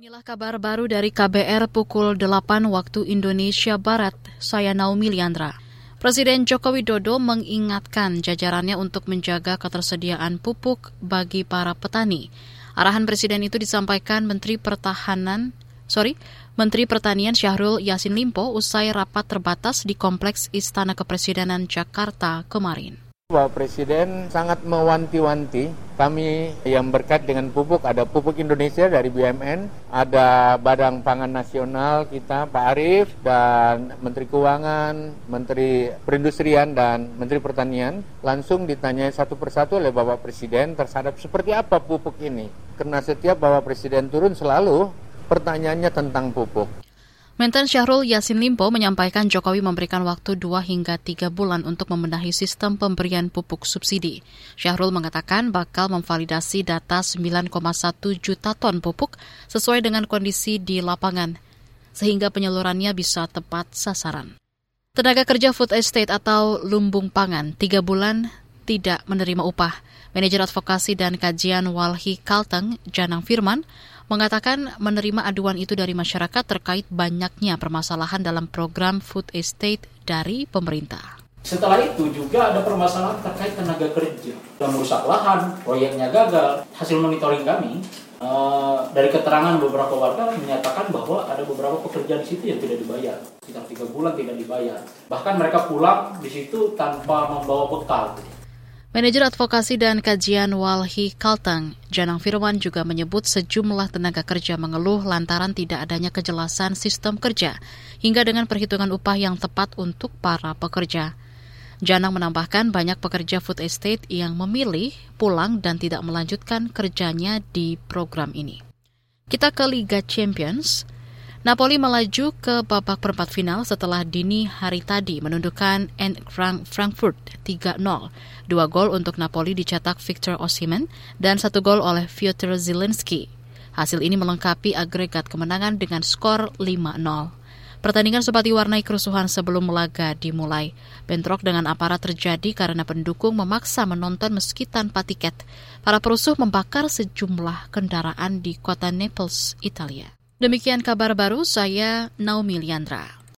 Inilah kabar baru dari KBR pukul 8 waktu Indonesia Barat. Saya Naomi Liandra. Presiden Joko Widodo mengingatkan jajarannya untuk menjaga ketersediaan pupuk bagi para petani. Arahan Presiden itu disampaikan Menteri Pertahanan, sorry, Menteri Pertanian Syahrul Yasin Limpo usai rapat terbatas di Kompleks Istana Kepresidenan Jakarta kemarin. Bapak Presiden sangat mewanti-wanti kami yang berkait dengan pupuk, ada pupuk Indonesia dari BUMN, ada Badan Pangan Nasional kita Pak Arief dan Menteri Keuangan, Menteri Perindustrian dan Menteri Pertanian langsung ditanyai satu persatu oleh Bapak Presiden terhadap seperti apa pupuk ini. Karena setiap Bapak Presiden turun selalu pertanyaannya tentang pupuk. Menten Syahrul Yasin Limpo menyampaikan Jokowi memberikan waktu 2 hingga 3 bulan untuk membenahi sistem pemberian pupuk subsidi. Syahrul mengatakan bakal memvalidasi data 9,1 juta ton pupuk sesuai dengan kondisi di lapangan, sehingga penyalurannya bisa tepat sasaran. Tenaga kerja food estate atau lumbung pangan 3 bulan tidak menerima upah. Manajer Advokasi dan Kajian Walhi Kalteng, Janang Firman, mengatakan menerima aduan itu dari masyarakat terkait banyaknya permasalahan dalam program food estate dari pemerintah. Setelah itu juga ada permasalahan terkait tenaga kerja yang merusak lahan, proyeknya gagal. Hasil monitoring kami uh, dari keterangan beberapa warga menyatakan bahwa ada beberapa pekerja di situ yang tidak dibayar, sekitar tiga bulan tidak dibayar. Bahkan mereka pulang di situ tanpa membawa bekal. Manajer Advokasi dan Kajian Walhi Kalteng, Janang Firman juga menyebut sejumlah tenaga kerja mengeluh lantaran tidak adanya kejelasan sistem kerja, hingga dengan perhitungan upah yang tepat untuk para pekerja. Janang menambahkan banyak pekerja food estate yang memilih pulang dan tidak melanjutkan kerjanya di program ini. Kita ke Liga Champions. Napoli melaju ke babak perempat final setelah dini hari tadi menundukkan Eintracht Frankfurt 3-0. Dua gol untuk Napoli dicetak Victor Osimhen dan satu gol oleh Fyodor Zelensky. Hasil ini melengkapi agregat kemenangan dengan skor 5-0. Pertandingan sempat diwarnai kerusuhan sebelum laga dimulai. Bentrok dengan aparat terjadi karena pendukung memaksa menonton meski tanpa tiket. Para perusuh membakar sejumlah kendaraan di kota Naples, Italia. Demikian kabar baru saya Naomi Liandra.